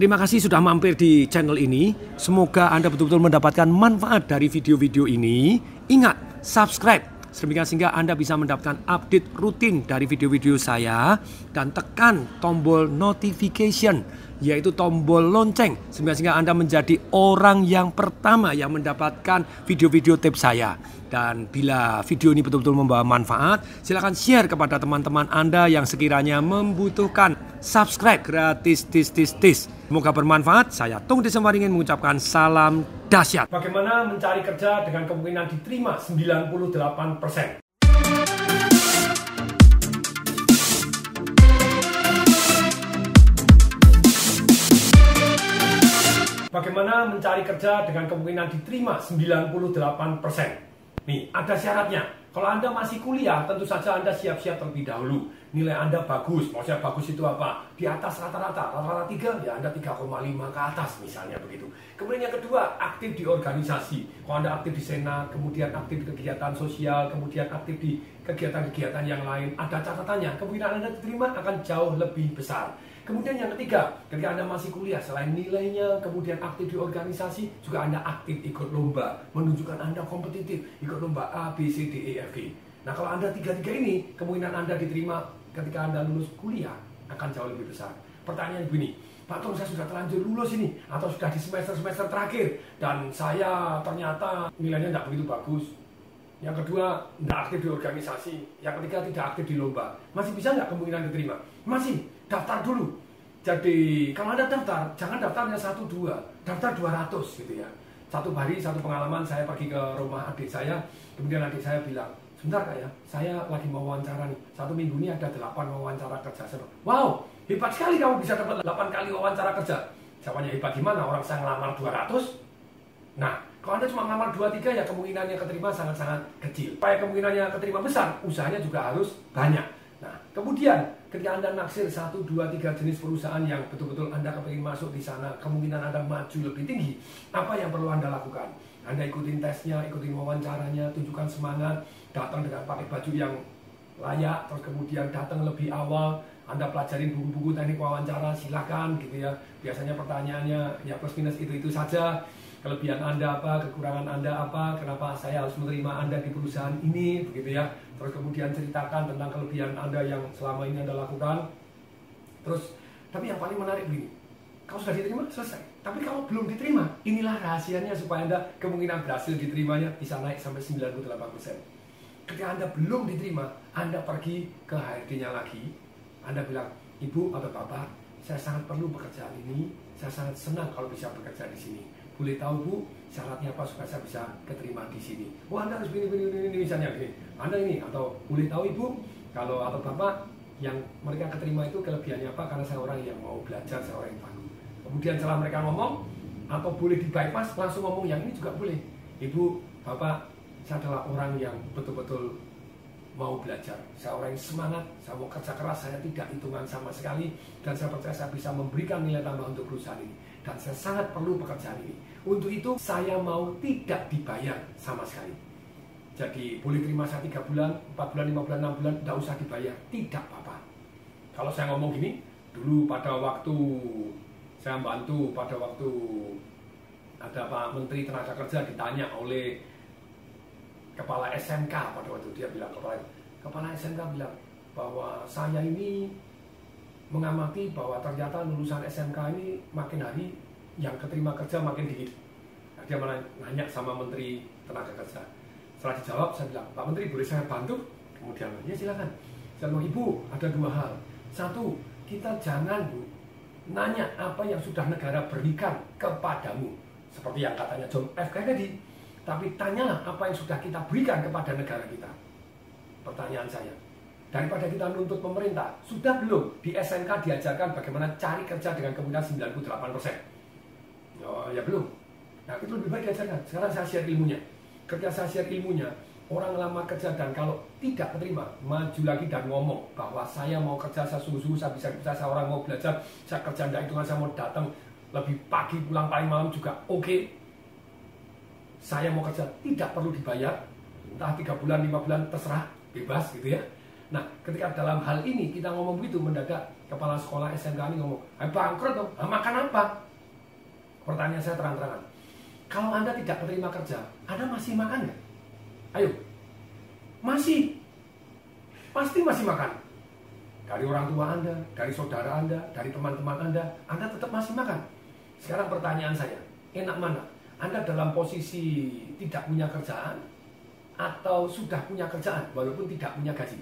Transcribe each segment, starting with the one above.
Terima kasih sudah mampir di channel ini. Semoga Anda betul-betul mendapatkan manfaat dari video-video ini. Ingat, subscribe. Sedemikian sehingga Anda bisa mendapatkan update rutin dari video-video saya dan tekan tombol notification yaitu tombol lonceng sehingga Anda menjadi orang yang pertama yang mendapatkan video-video tips saya. Dan bila video ini betul-betul membawa manfaat, silahkan share kepada teman-teman Anda yang sekiranya membutuhkan subscribe gratis tis tis tis. Semoga bermanfaat. Saya Tung Desemwaringin mengucapkan salam dahsyat. Bagaimana mencari kerja dengan kemungkinan diterima 98%? Bagaimana mencari kerja dengan kemungkinan diterima 98%? Nih, ada syaratnya. Kalau Anda masih kuliah, tentu saja Anda siap-siap terlebih dahulu. Nilai Anda bagus. Maksudnya bagus itu apa? Di atas rata-rata. Rata-rata 3, ya Anda 3,5 ke atas misalnya begitu. Kemudian yang kedua, aktif di organisasi. Kalau Anda aktif di senat, kemudian aktif di kegiatan sosial, kemudian aktif di kegiatan-kegiatan yang lain, ada catatannya. Kemungkinan Anda diterima akan jauh lebih besar. Kemudian yang ketiga, ketika Anda masih kuliah, selain nilainya, kemudian aktif di organisasi, juga Anda aktif ikut lomba, menunjukkan Anda kompetitif, ikut lomba A, B, C, D, E, F, G. Nah kalau Anda tiga-tiga ini, kemungkinan Anda diterima ketika Anda lulus kuliah akan jauh lebih besar. Pertanyaan begini, Pak Tom saya sudah terlanjur lulus ini, atau sudah di semester-semester terakhir, dan saya ternyata nilainya tidak begitu bagus. Yang kedua, tidak aktif di organisasi. Yang ketiga, tidak aktif di lomba. Masih bisa nggak kemungkinan diterima? Masih daftar dulu. Jadi kalau Anda daftar, jangan daftarnya satu dua, daftar 200 gitu ya. Satu hari, satu pengalaman saya pergi ke rumah adik saya, kemudian adik saya bilang, sebentar kak ya, saya lagi mau wawancara nih, satu minggu ini ada delapan wawancara kerja. Saya wow, hebat sekali kamu bisa dapat delapan kali wawancara kerja. Jawabannya hebat gimana? Orang saya ngelamar 200. Nah, kalau Anda cuma ngelamar 2-3 ya kemungkinannya keterima sangat-sangat kecil. Supaya kemungkinannya keterima besar, usahanya juga harus banyak. Kemudian ketika Anda naksir satu, dua, tiga jenis perusahaan yang betul-betul Anda kepingin masuk di sana, kemungkinan Anda maju lebih tinggi. Apa yang perlu Anda lakukan? Anda ikutin tesnya, ikutin wawancaranya, tunjukkan semangat, datang dengan pakai baju yang layak, terus kemudian datang lebih awal, anda pelajarin buku-buku teknik wawancara, silakan gitu ya. Biasanya pertanyaannya ya plus minus itu itu saja kelebihan Anda apa, kekurangan Anda apa, kenapa saya harus menerima Anda di perusahaan ini, begitu ya. Terus kemudian ceritakan tentang kelebihan Anda yang selama ini Anda lakukan. Terus, tapi yang paling menarik begini, kalau sudah diterima, selesai. Tapi kalau belum diterima, inilah rahasianya supaya Anda kemungkinan berhasil diterimanya bisa naik sampai 98%. Ketika Anda belum diterima, Anda pergi ke HRD-nya lagi, Anda bilang, Ibu atau Bapak, saya sangat perlu pekerjaan ini, saya sangat senang kalau bisa bekerja di sini boleh tahu bu syaratnya apa supaya saya bisa keterima di sini? Oh anda harus begini begini begini misalnya begini anda ini atau boleh tahu ibu kalau atau bapak yang mereka keterima itu kelebihannya apa? Karena saya orang yang mau belajar saya orang yang tangguh. Kemudian setelah mereka ngomong atau boleh di bypass langsung ngomong yang ini juga boleh. Ibu bapak saya adalah orang yang betul-betul mau belajar. Saya orang yang semangat saya mau kerja keras saya tidak hitungan sama sekali dan saya percaya saya bisa memberikan nilai tambah untuk perusahaan ini dan saya sangat perlu pekerjaan ini. Untuk itu saya mau tidak dibayar sama sekali. Jadi boleh terima saya 3 bulan, 4 bulan, 5 bulan, 6 bulan, tidak usah dibayar. Tidak apa-apa. Kalau saya ngomong gini, dulu pada waktu saya bantu pada waktu ada Pak Menteri Tenaga Kerja ditanya oleh kepala SMK pada waktu dia bilang kepala kepala SMK bilang bahwa saya ini mengamati bahwa ternyata lulusan SMK ini makin hari yang keterima kerja makin dikit. Nah, dia malah nanya sama Menteri Tenaga Kerja. Setelah dijawab, saya bilang, Pak Menteri boleh saya bantu? Kemudian, ya silakan. Saya bilang, Ibu, ada dua hal. Satu, kita jangan Bu, nanya apa yang sudah negara berikan kepadamu. Seperti yang katanya John F. Kennedy. Tapi tanyalah apa yang sudah kita berikan kepada negara kita. Pertanyaan saya, daripada kita nuntut pemerintah, sudah belum di SMK diajarkan bagaimana cari kerja dengan kemungkinan 98 persen? Oh, ya belum. Nah itu lebih baik diajarkan. Sekarang saya share ilmunya. Ketika saya share ilmunya, orang lama kerja dan kalau tidak terima, maju lagi dan ngomong bahwa saya mau kerja, saya sungguh-sungguh, saya bisa kerja, saya orang mau belajar, saya kerja tidak hitungan, saya mau datang lebih pagi pulang paling malam juga oke. Okay. Saya mau kerja tidak perlu dibayar, entah tiga bulan, lima bulan terserah, bebas gitu ya Nah, ketika dalam hal ini kita ngomong begitu mendadak kepala sekolah SMK ini ngomong, "Eh bangkrut dong, nah, makan apa?" Pertanyaan saya terang-terangan. Kalau Anda tidak menerima kerja, Anda masih makan nggak? Ayo. Masih. Pasti masih makan. Dari orang tua Anda, dari saudara Anda, dari teman-teman Anda, Anda tetap masih makan. Sekarang pertanyaan saya, enak mana? Anda dalam posisi tidak punya kerjaan atau sudah punya kerjaan walaupun tidak punya gaji?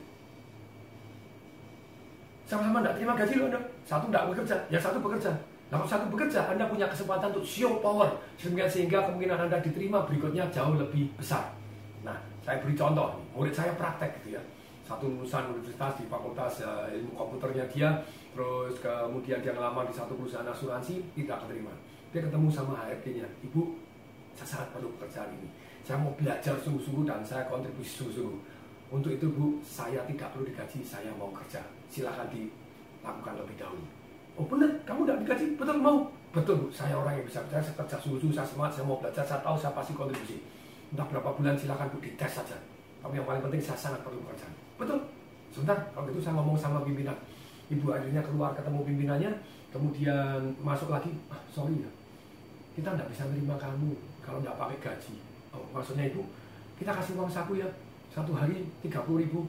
Sama-sama tidak terima gaji loh Anda. Satu tidak bekerja, yang satu bekerja. Nah, satu bekerja, Anda punya kesempatan untuk show power. Sehingga kemungkinan Anda diterima berikutnya jauh lebih besar. Nah, saya beri contoh, murid saya praktek gitu ya. Satu lulusan universitas di fakultas uh, ilmu komputernya dia terus kemudian dia ngelamar di satu perusahaan asuransi tidak keterima. Dia ketemu sama HRD-nya ibu saya sangat perlu pekerjaan ini. Saya mau belajar sungguh-sungguh dan saya kontribusi sungguh-sungguh untuk itu bu saya tidak perlu digaji saya mau kerja. Silahkan dilakukan lebih dahulu. Oh benar. Kamu tidak digaji? Betul mau? Betul bu. Saya orang yang bisa kerja saya kerja sungguh-sungguh saya semangat saya mau belajar saya tahu saya pasti kontribusi. Entah berapa bulan silahkan bu dites saja. Tapi yang paling penting saya sangat perlu pekerjaan. Betul. Sebentar, kalau gitu saya ngomong sama pimpinan. Ibu akhirnya keluar ketemu pimpinannya, kemudian masuk lagi, ah, sorry ya, kita tidak bisa menerima kamu kalau tidak pakai gaji. Oh, maksudnya ibu, kita kasih uang saku ya, satu hari 30 ribu.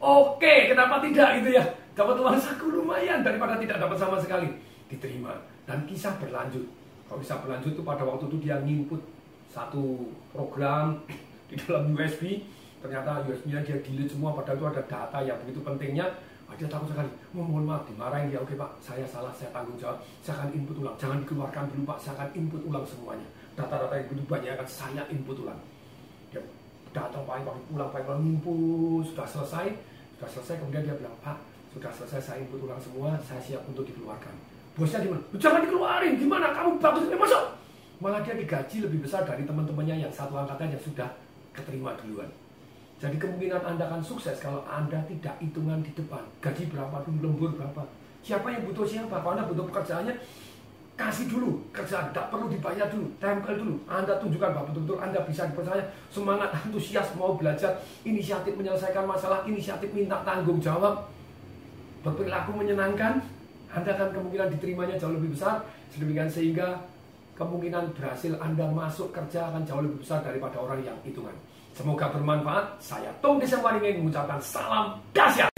Oke, kenapa tidak gitu ya? Dapat uang saku lumayan daripada tidak dapat sama sekali. Diterima. Dan kisah berlanjut. Kalau bisa berlanjut itu pada waktu itu dia nginput satu program di dalam USB ternyata USB-nya dia delete semua padahal itu ada data yang begitu pentingnya oh, dia takut sekali oh, mohon maaf dimarahin dia oke pak saya salah saya tanggung jawab saya akan input ulang jangan dikeluarkan dulu pak saya akan input ulang semuanya data-data yang begitu banyak akan saya input ulang datang paling pulang paling input sudah selesai sudah selesai kemudian dia bilang pak sudah selesai saya input ulang semua saya siap untuk dikeluarkan bosnya gimana jangan dikeluarin gimana kamu bagus ini masuk malah dia digaji lebih besar dari teman-temannya yang satu angkatan yang sudah keterima duluan jadi kemungkinan Anda akan sukses kalau Anda tidak hitungan di depan. Gaji berapa dulu, lembur berapa. Siapa yang butuh siapa? Kalau Anda butuh pekerjaannya, kasih dulu kerjaan. Tidak perlu dibayar dulu, tempel dulu. Anda tunjukkan bahwa betul-betul Anda bisa dipercaya. Semangat, antusias, mau belajar. Inisiatif menyelesaikan masalah, inisiatif minta tanggung jawab. Berperilaku menyenangkan. Anda akan kemungkinan diterimanya jauh lebih besar. Sedemikian sehingga kemungkinan berhasil Anda masuk kerja akan jauh lebih besar daripada orang yang hitungan. Semoga bermanfaat. Saya Tom Desember ingin mengucapkan salam dahsyat.